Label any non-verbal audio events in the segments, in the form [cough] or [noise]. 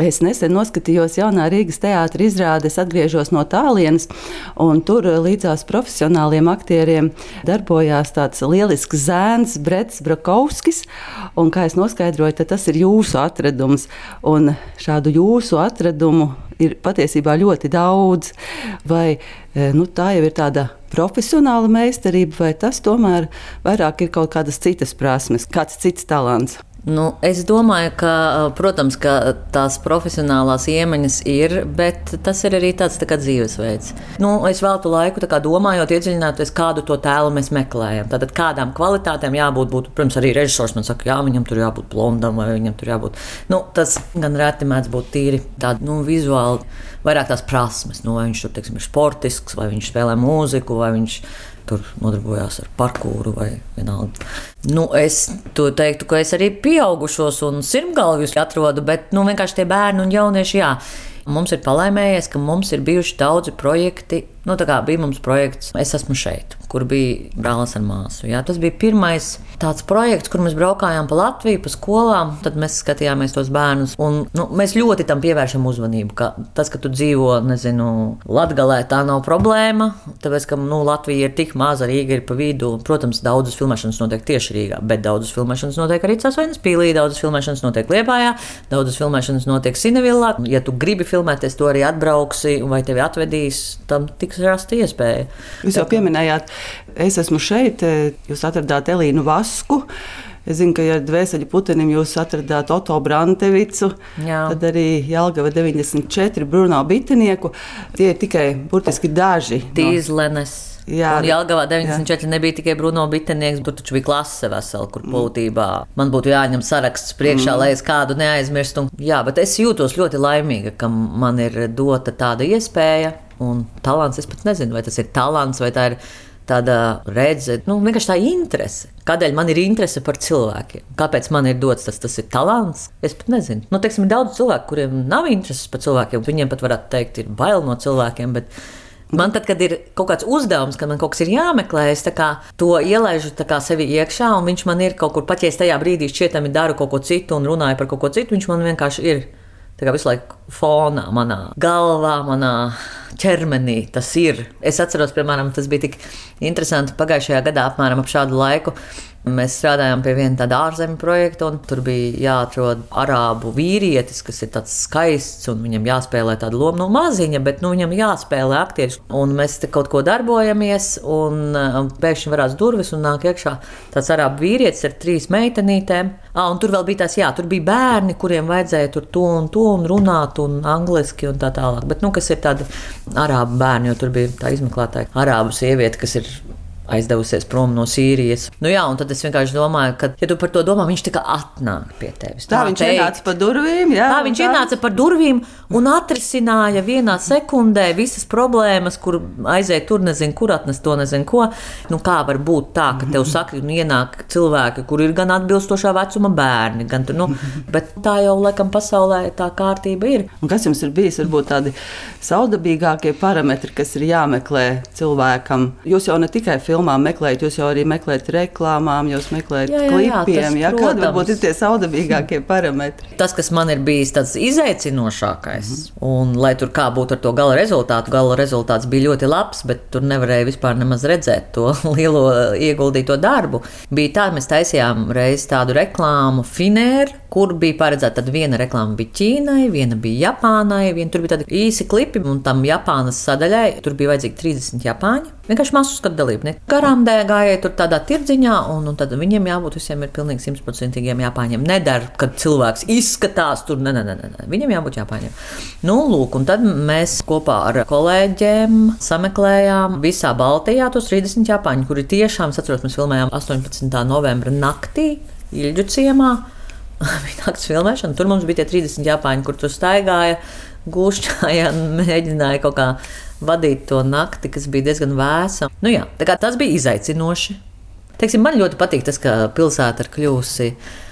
Es nesen noskatījos jaunā Rīgas teātris izrādes, atgriežos no tālienes, un tur līdzās profesionāliem aktieriem darbojās tāds lielisks zēns, Brets Brakovskis. Un, kā es noskaidroju, tas ir jūsu atradums. Un šādu jūsu atradumu ir patiesībā ļoti daudz. Vai e, nu, tā jau ir tāda profesionāla meistarība, vai tas tomēr vairāk ir kaut kādas citas prasmes, kāds cits talants? Nu, es domāju, ka, protams, ka tās profesionālās iemaņas ir, bet tas ir arī tāds tā kā dzīvesveids. Nu, es veltu laiku kā, domājot, iedziļināties, kādu to tēlu mēs meklējam. Tātad, kādām kvalitātēm jābūt, būtu, protams, arī režisors man saka, jā, viņam tur jābūt blondam vai viņam tur jābūt. Nu, tas gan reti mēdz būt tīri tādi nu, vizuāli, vairāk tās prasmes. Nu, vai viņš tur teiksim, ir sportisks, vai viņš spēlē mūziku, vai viņš ir tur nodarbojās ar parkūru vai vienalga. Nu, es teiktu, ka es arī pieaugušos un sirmgalvjus atrodu, bet nu, vienkārši tie bērni un jaunieši, jā. Mums ir palaimējies, ka mums ir bijuši daudzi projekti. Nu, tā kā bija mums projekts, es esmu šeit, kur bija brālis ar māsu. Jā. Tas bija pirmais tāds projekts, kur mēs braukājām pa Latviju, pa skolām. Tad mēs skatījāmies tos bērnus. Un, nu, mēs ļoti tam pievēršam uzmanību. Ka tas, ka tu dzīvo, nezinu, Latvijā, tā nav problēma. Tāpēc, ka nu, Latvija ir tik maza, Rīga ir pa vidu. Protams, daudzas filmēšanas notiek tieši Rīgā, bet daudzas filmēšanas notiek arī Cēlonas pīlī, daudzas filmēšanas notiek Liepājā, daudzas filmēšanas notiek Sinevillā. Ja tu gribi filmēties, to arī atbrauksi vai tevi atvedīs, tam tiks rasta iespēja. Jūs jau pieminējāt, es esmu šeit, jūs atradāt Elīnu Vasu masku. Es zinu, ka ar dvēseli putenim jūs atradāt Oto Brantevicu, Jā. tad arī Jālgava 94, Bruno Bitinieku. Tie ir tikai burtiski daži. Tīzlenes. No... Jā, un Jālgavā 94 jā. nebija tikai Bruno Bitenieks, bet taču bija klase vesela, kur mm. būtībā man būtu jāņem saraksts priekšā, mm. lai es kādu neaizmirstu. Jā, bet es jūtos ļoti laimīga, ka man ir dota tāda iespēja un talants. Es pat nezinu, vai tas ir talants vai tā ir tāda redzes, nu, vienkārši tā interese. Kādēļ man ir interese par cilvēkiem? Kāpēc man ir dots tas, tas ir talants? Es pat nezinu. Nu, teiksim, ir daudz cilvēku, kuriem nav intereses par cilvēkiem. Viņiem pat varētu teikt, ir bail no cilvēkiem. Bet... Man tad, kad ir kaut kāds uzdevums, kad man kaut kas ir jāmeklē, es to ielaižu sevi iekšā, un viņš man ir kaut kur pat, ja es tajā brīdī šķietami daru kaut ko citu un runāju par kaut ko citu, viņš man vienkārši ir Tā kā visu laiku fonā, manā galvā, manā ķermenī tas ir. Es atceros, piemēram, tas bija tik interesanti pagājušajā gadā, apmēram ap šādu laiku. Mēs strādājām pie viena tāda ārzemju projekta, un tur bija jāatrod arābu vīrietis, kas ir tāds skaists, un viņam jāspēlē tāda loma, nu, maziņa, bet nu, viņam jāspēlē aktieris. Un mēs te kaut ko darbojamies, un um, pēkšņi varās durvis, un nāk iekšā tāds arābu vīrietis ar trīs meitenītēm. Ah, un tur vēl bija tās, jā, tur bija bērni, kuriem vajadzēja tur to un to un runāt, un angliski un tā tālāk. Bet, nu, kas ir tādi arābu bērni, jo tur bija tā izmeklētāja arābu sieviete, kas ir aizdevusies prom no Sīrijas. Nu, jā, un tad es vienkārši domāju, ka, ja tu par to domā, viņš kā atnāk pie tevis. Tā, tā viņš teikt. ienāca pa durvīm, jā. Tā viņš tā. ienāca par durvīm un atrisināja vienā sekundē visas problēmas, kur aiziet tur, nezinu, kur atnest to, nezinu, ko. Nu, kā var būt tā, ka tev [laughs] saka, un ienāk cilvēki, kur ir gan atbilstošā vecuma bērni, gan tur, nu, bet tā jau, laikam, pasaulē tā kārtība ir. Un kas jums ir bijis, varbūt tādi saudabīgākie parametri, kas ir jāmeklē cilvēkam? Jūs jau ne tikai filmējat, filmām meklējat, jūs jau arī meklējat reklāmām, jūs meklējat jā, jā, klipiem. Jā, jā, kādi varbūt ir tie saudabīgākie [laughs] parametri? Tas, kas man ir bijis tāds izaicinošākais, mm -hmm. un lai tur kā būtu ar to gala rezultātu, gala rezultāts bija ļoti labs, bet tur nevarēja vispār nemaz redzēt to [laughs] lielo ieguldīto darbu. Bija tā, mēs taisījām reiz tādu reklāmu Finēru kur bija paredzēta viena reklāma bija Ķīnai, viena bija Japānai, viena tur bija tādi īsi klipi, un tam Japānas sadaļai tur bija vajadzīgi 30 japāņi. Vienkārši masu skatu dalībnieki. Garām gāja tur tādā tirdziņā, un, un tad viņiem jābūt visiem ir pilnīgi simtprocentīgiem japāņiem. Nedara, kad cilvēks izskatās tur, ne, ne, ne. viņam jābūt japāņiem. Nu, lūk, un tad mēs kopā ar kolēģiem sameklējām visā Baltijā tos 30 japāņu, kuri tiešām, atceros, mēs filmējām 18. novembra naktī Ilģu ciemā [laughs] bija naktas filmēšana. Tur mums bija tie 30 japāņi, kur tur staigāja, gūšķāja un [laughs] mēģināja kaut kā vadīt to nakti, kas bija diezgan vēsa. Nu, jā, tas bija izaicinoši. Teiksim, man ļoti patīk tas, ka pilsēta ir kļuvusi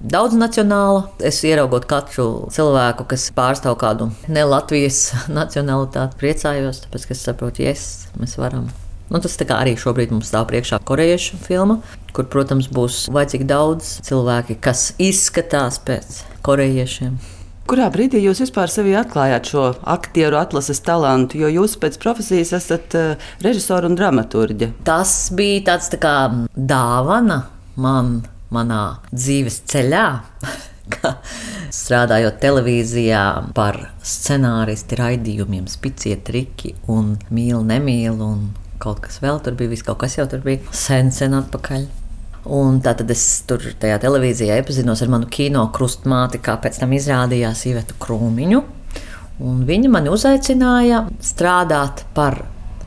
daudz nacionāla. Es ieraugot katru cilvēku, kas pārstāv kādu ne Latvijas [laughs] nacionalitāti, priecājos, tāpēc, ka es saprotu, yes, mēs varam. Nu, tas arī šobrīd mums stāv priekšā korejiešu filma, kur, protams, būs vajadzīgi daudz cilvēki, kas izskatās pēc korejiešiem. Kurā brīdī jūs vispār sevi atklājāt šo aktieru atlases talantu, jo jūs pēc profesijas esat uh, režisora un dramaturģe? Tas bija tāds tā kā dāvana man, manā dzīves ceļā. [laughs] strādājot televīzijā par scenāristu raidījumiem, spicie triki un mīlu, nemīlu un kaut kas vēl tur bija, viss kaut kas jau tur bija sen, sen atpakaļ. Un tā tad es tur tajā televīzijā iepazinos ar manu kino krustmāti, kā pēc tam izrādījās Ivetu Krūmiņu. Un viņa mani uzaicināja strādāt par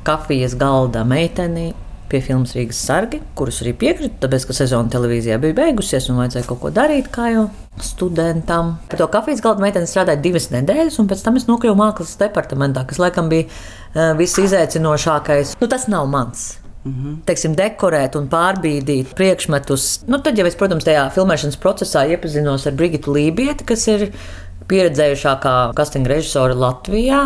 kafijas galda meiteni pie filmas Rīgas sargi, kurus arī piekrita, tāpēc, ka sezona televīzijā bija beigusies un vajadzēja kaut ko darīt, kā jau studentam. Par to kafijas galda meiteni strādāju divas nedēļas, un pēc tam es nokļuvu mākslas departamentā, kas laikam bija uh, viss izaicinošākais. Nu, tas nav mans. Mhm. Teiksim, dekorēt un pārbīdīt priekšmetus. Nu, tad, ja es, protams, tajā filmēšanas procesā iepazinos ar Brigitu Lībieti, kas ir pieredzējušākā kastinga režisora Latvijā.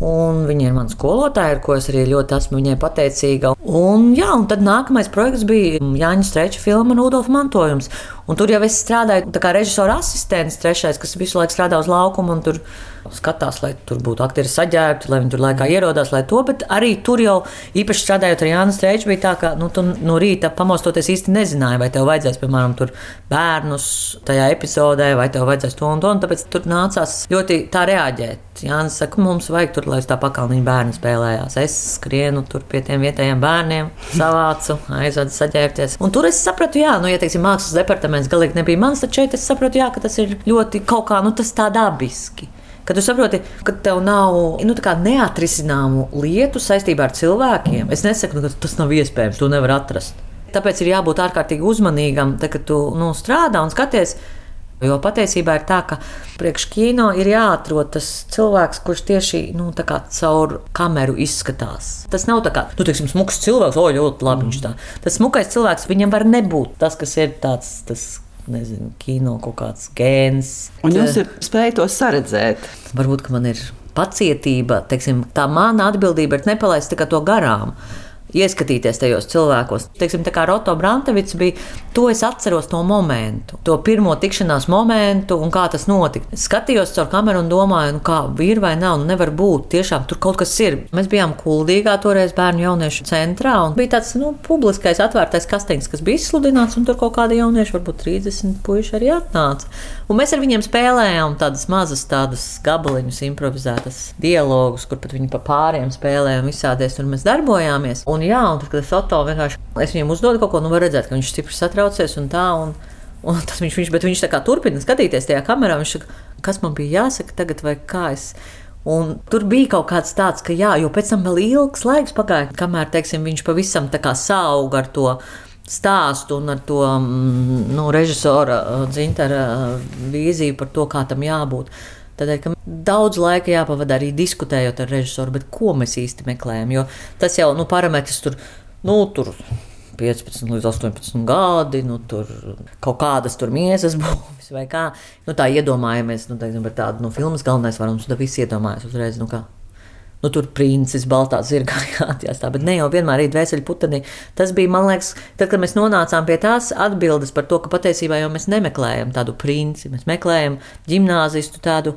Un viņa ir mana skolotāja, ar ko es arī ļoti esmu viņai pateicīga. Un, jā, un tad nākamais projekts bija Jāņa Streča filma Rudolf Mantojums. Un tur jau es strādāju kā režisora asistents, trešais, kas visu laiku strādā uz laukumu un tur skatās, lai tur būtu aktieri saģērbti, lai viņi tur laikā ierodās, lai to. Bet arī tur jau īpaši strādājot ar Jānu Streču, bija tā, ka nu, tu no rīta pamostoties īsti nezināji, vai tev vajadzēs, piemēram, bērnus tajā epizodē, vai tev vajadzēs to un to. Un tāpēc tur nācās ļoti tā reaģēt. Jānis saka, mums vajag tur, lai tā pakalniņa bērni spēlējās. Es skrienu tur pie tiem vietējiem bērniem, savācu, aizvedu saģērbties. Un tur es sapratu, jā, nu, ja teiksim, mākslas departamentā instruments galīgi nebija mans, tad šeit es saprotu, jā, ka tas ir ļoti kaut kā nu, tā dabiski. Kad tu saproti, ka tev nav nu, neatrisināmu lietu saistībā ar cilvēkiem, es nesaku, nu, ka tas nav iespējams, to nevar atrast. Tāpēc ir jābūt ārkārtīgi uzmanīgam, tad, kad tu nu, strādā un skaties. Jo patiesībā ir tā, ka priekš kino ir jāatrod tas cilvēks, kurš tieši nu, caur kameru izskatās. Tas nav tā kā nu, teiksim, smuks cilvēks, o, ļoti labi viņš tā. Tas smukais cilvēks, viņam var nebūt tas, kas ir tāds. Tas, Nezinu, kino kaut kāds gēns. Un jūs spējat to saredzēt? Varbūt man ir pacietība, teiksim, tā mana atbildība ir nepalaist to garām ieskatīties tajos cilvēkos. Teiksim, tā kā Roto Brantevits bija, to es atceros no momentu, to pirmo tikšanās momentu un kā tas notika. Skatījos caur kameru un domāju, nu kā ir vai nav, nu nevar būt. Tiešām tur kaut kas ir. Mēs bijām kuldīgā toreiz bērnu jauniešu centrā un bija tāds nu, publiskais atvērtais kasteņš, kas bija izsludināts, un tur kaut kādi jaunieši, varbūt 30 puiši arī atnāca. Un mēs ar viņiem spēlējām tādas mazas, tādas gabaliņus, improvizētas dialogus, kur pat viņi pa pāriem visādēs, un mēs darbojāmies. Un, jā, un tad, kad es Oto vienkārši es viņam uzdodu kaut ko, nu var redzēt, ka viņš stipri satraucies un tā. Un, Un [laughs] tas viņš, viņš, viņš tā kā turpina skatīties tajā kamerā. Viņš saka, kas man bija jāsaka tagad, vai kā es. Un tur bija kaut kāds tāds, ka jā, jo pēc tam vēl ilgs laiks pagāja, kamēr teiksim, viņš pavisam tā kā sauga ar to stāstu un ar to mm, nu, režisora uh, dzintara uh, vīziju par to, kā tam jābūt. Tādēļ, ka daudz laika jāpavada arī diskutējot ar režisoru, ko mēs īsti meklējam. Jo tas jau nu, parametrs tur, nu, tur 15 līdz 18 gadi, nu, tur kaut kādas tur miesas [laughs] būvis vai kā. Nu, tā iedomājamies, nu, teiksim, par tādu nu, filmas galvenais varonis, tad viss iedomājas uzreiz. Nu, kā nu, tur princis, baltā zirgā jāatjāstā, [laughs] bet ne jau vienmēr ir dvēseli putekļi. Tas bija, man liekas, tad, kad mēs nonācām pie tās atbildes par to, ka patiesībā jau mēs nemeklējam tādu princi, mēs meklējam ģimnāzistu tādu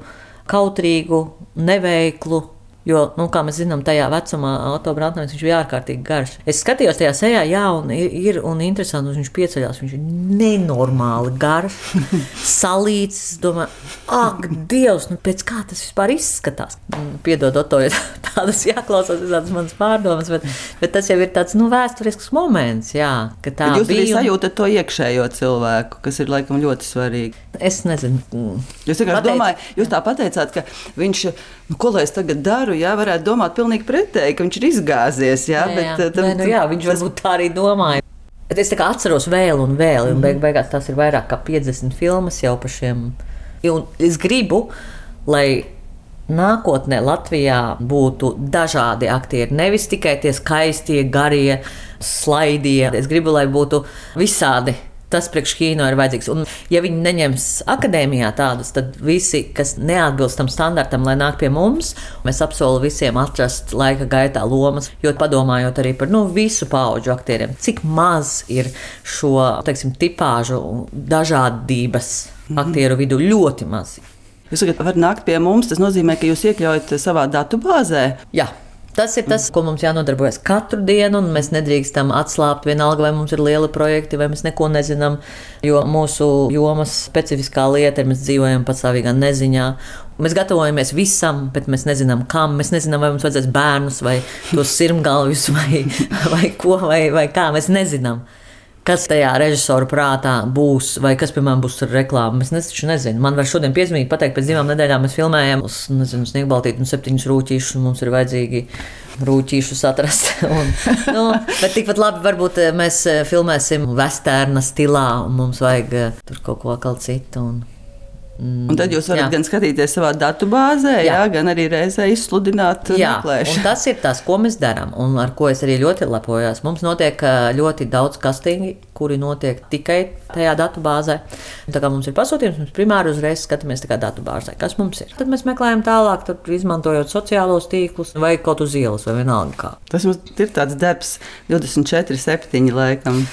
kautrīgu, neveiklu, Jo, nu, kā mēs zinām, tajā vecumā autobraucējs bija ārkārtīgi garš. Es skatījos tajā sejā, jā, un ir, ir un interesanti, un viņš pieceļās. Viņš ir nenormāli garš, [laughs] salīdzis. Domāju, ak, Dievs, nu, pēc kā tas vispār izskatās. Mm, piedod, Oto, ja tādas jāklausās, tādas manas pārdomas, bet, bet tas jau ir tāds nu, vēsturisks moments, jā, ka tā Jūs bija. Jūs sajūtat to iekšējo cilvēku, kas ir laikam ļoti svarīgi. Es nezinu. Jūs vienkārši domājat, jūs tā pateicāt, ka viņš, nu, ko lai es tagad daru? jā, varētu domāt pilnīgi pretēji, ka viņš ir izgāzies. Jā, jā, bet, jā. Tam, Nē, nu, jā viņš tas... varbūt tā arī domāja. Bet es atceros vēl un vēl, un beig, beigās tas ir vairāk kā 50 filmas jau par šiem. Un es gribu, lai nākotnē Latvijā būtu dažādi aktieri. Nevis tikai tie skaistie, garie, slaidie. Es gribu, lai būtu visādi tas priekš kino ir vajadzīgs. Un, ja viņi neņems akadēmijā tādus, tad visi, kas neatbilst tam standartam, lai nāk pie mums, mēs apsolam visiem atrast laika gaitā lomas. Jo padomājot arī par nu, visu pauģu aktieriem, cik maz ir šo teiksim, tipāžu dažādības mm -hmm. aktieru vidū ļoti maz. Jūs sakat, var nākt pie mums, tas nozīmē, ka jūs iekļaujat savā datubāzē. Jā. Tas ir tas, ko mums jānodarbojas katru dienu, un mēs nedrīkstam atslābt vienalga, vai mums ir lieli projekti, vai mēs neko nezinām. Jo mūsu jomas specifiskā lieta ir, mēs dzīvojam patstāvīgā neziņā. Mēs gatavojamies visam, bet mēs nezinām, kam. Mēs nezinām, vai mums vajadzēs bērnus, vai tos sirmgalvjus, [laughs] vai, vai ko, vai, vai kā. Mēs nezinām kas tajā režisora prātā būs, vai kas, piemēram, būs ar reklāmu. Es taču nezinu. Man var šodien piezvanīt, pateikt, pēc divām nedēļām mēs filmējam uz Sniegbaltītu un septiņus rūtīšus, un mums ir vajadzīgi rūtīšus atrast. [laughs] un, nu, bet tikpat labi varbūt eh, mēs eh, filmēsim vesterna stilā, un mums vajag eh, tur kaut ko vēl citu. Un, un tad jūs varat jā. gan skatīties savā datubāzē, jā. Jā, gan arī reizē izsludināt meklēšanu. Tas ir tas, ko mēs darām, un ar ko es arī ļoti lepojos. Mums notiek ļoti daudz kastingi, kuri notiek tikai tajā datubāzē. Tā kā mums ir pasūtījums, mēs primāri uzreiz skatāmies tajā datubāzē, kas mums ir. Tad mēs meklējam tālāk, izmantojot sociālos tīklus vai kaut uz ielas vai vienalga kā. Tas mums ir tāds darbs 24, 7 laikam.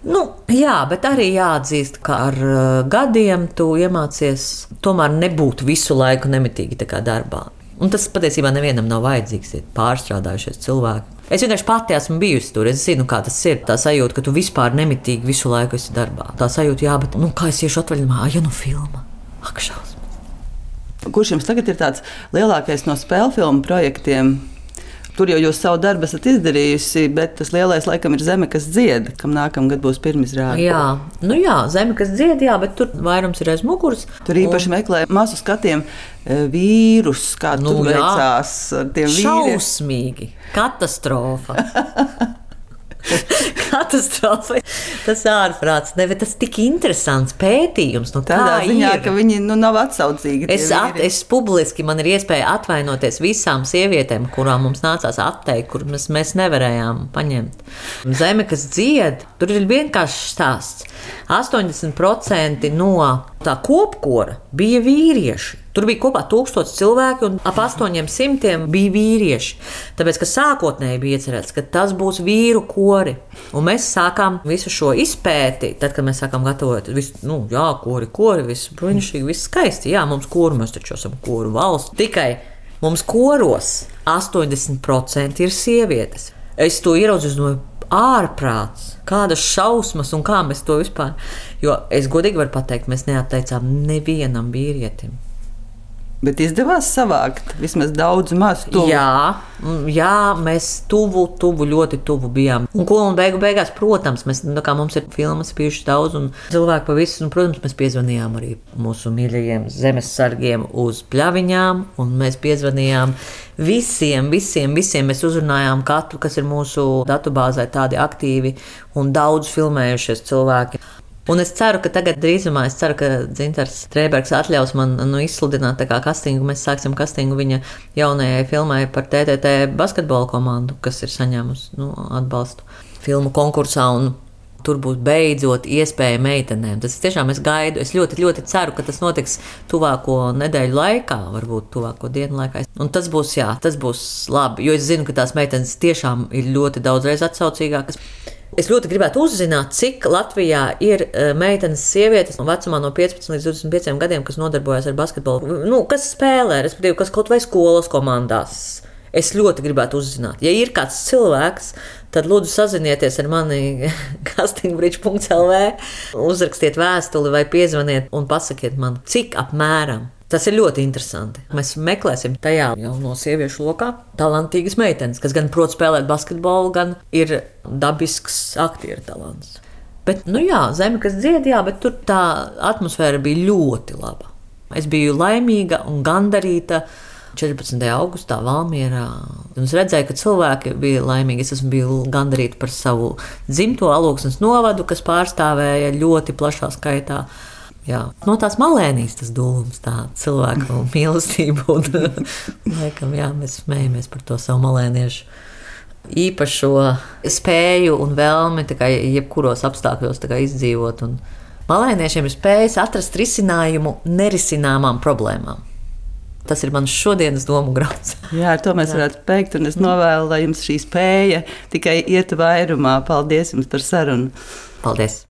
Nu, jā, bet arī jāatzīst, ka ar uh, gadiem tu iemācies tomēr nebūt visu laiku nemitīgi darbā. Un tas patiesībā nevienam nav vajadzīgs, ir pārstrādājušies cilvēki. Es vienkārši pati esmu bijusi tur. Es zinu, kā tas ir. Tā sajūta, ka tu vispār nemitīgi visu laiku esi darbā. Tā sajūta, jā, bet nu, kā es iešu atvaļinājumā, ja nu filma? Ak, šausmas. Kurš jums tagad ir tāds lielākais no spēļu filmu projektiem? Tur jau jūs savu darbu esat izdarījusi, bet tas lielais laikam ir zeme, kas dzied, kam nākamgad būs pirmizrāde. Jā, nu jā, zeme, kas dzied, jā, bet tur vairums ir aiz muguras. Tur īpaši un... meklē mazu skatiem e, vīrus, kā nu, tur veicās ar tiem vīriem. Šausmīgi, katastrofa. [laughs] [laughs] Katastrofa. Tas ārprāts. Ne, tas tik interesants pētījums. Nu, Tādā ziņā, ir. ka viņi nu, nav atsaucīgi. Es, at, es publiski man ir iespēja atvainoties visām sievietēm, kurām mums nācās atteikt, kur mēs, mēs nevarējām paņemt. Zeme, kas dzied, tur ir vienkāršs stāsts. 80% no tā kopkora bija vīrieši. Tur bija kopā tūkstoši cilvēku, un ap 800 bija vīrieši. Tāpēc, ka sākotnēji bija iecerēts, ka tas būs vīru kori. Un mēs sākām visu šo izpēti, tad, kad mēs sākām gatavot visu, nu, jā, kori, kori, viss brīnišķīgi, viss skaisti. Jā, mums kori, mēs taču esam koru valsts. Tikai mums koros 80% ir sievietes. Es to ieraudzīju, no ārprāts, kādas šausmas un kā mēs to vispār. Jo es godīgi varu pateikt, mēs neatteicām nevienam vīrietim. Bet izdevās savākt vismaz daudz maz tuvu. Jā, jā, mēs tuvu, tuvu, ļoti tuvu bijām. Un ko un beigu beigās, protams, mēs, nu, kā mums ir filmas bijušas daudz, un cilvēki pa visu, un, protams, mēs piezvanījām arī mūsu mīļajiem zemesargiem uz pļaviņām, un mēs piezvanījām visiem, visiem, visiem. Mēs uzrunājām katru, kas ir mūsu datubāzē tādi aktīvi un daudz filmējušies cilvēki. Un es ceru, ka tagad drīzumā, es ceru, ka Dzintars Trēbergs atļaus man nu, izsludināt tā kā kastingu. Mēs sāksim kastingu viņa jaunajai filmai par TTT basketbola komandu, kas ir saņēmusi nu, atbalstu filmu konkursā. Tur būs beidzot iespēja meitenēm. Tas tiešām es gaidu. Es ļoti, ļoti ceru, ka tas notiks tuvāko nedēļu laikā, varbūt tuvāko dienu laikā. Un tas būs, jā, tas būs labi, jo es zinu, ka tās meitenes tiešām ir ļoti daudzreiz atsaucīgākas. Es ļoti gribētu uzzināt, cik Latvijā ir uh, meitenes, sievietes vecumā no 15 līdz 25 gadiem, kas nodarbojas ar basketbolu. Nu, kas spēlē, respektīvi, kas kaut vai skolas komandās. Es ļoti gribētu uzzināt, ja ir kāds cilvēks, tad lūdzu sazinieties ar mani [laughs] castingbridge.lv, uzrakstiet vēstuli vai piezvaniet un pasakiet man, cik apmēram Tas ir ļoti interesanti. Mēs meklēsim tajā jau no sieviešu lokā talantīgas meitenes, kas gan prot spēlēt basketbolu, gan ir dabisks aktieru talants. Bet, nu jā, zeme, kas dzied, jā, bet tur tā atmosfēra bija ļoti laba. Es biju laimīga un gandarīta. 14. augustā Valmjerā. Es redzēju, ka cilvēki bija laimīgi. Es biju gandarīta par savu dzimto aloksnes novadu, kas pārstāvēja ļoti plašā skaitā Jā. No tās malēnijas tas dūms, tā cilvēku [laughs] mīlestība. Un, [laughs] laikam, jā, mēs smējamies par to savu malēniešu īpašo spēju un vēlmi jebkuros apstākļos izdzīvot. Un malēniešiem ir spējas atrast risinājumu nerisināmām problēmām. Tas ir mans šodienas domu grauds. [laughs] Jā, ar to mēs varētu beigt. Es novēlu, lai jums šī spēja tikai iet vairumā. Paldies jums par sarunu. Paldies!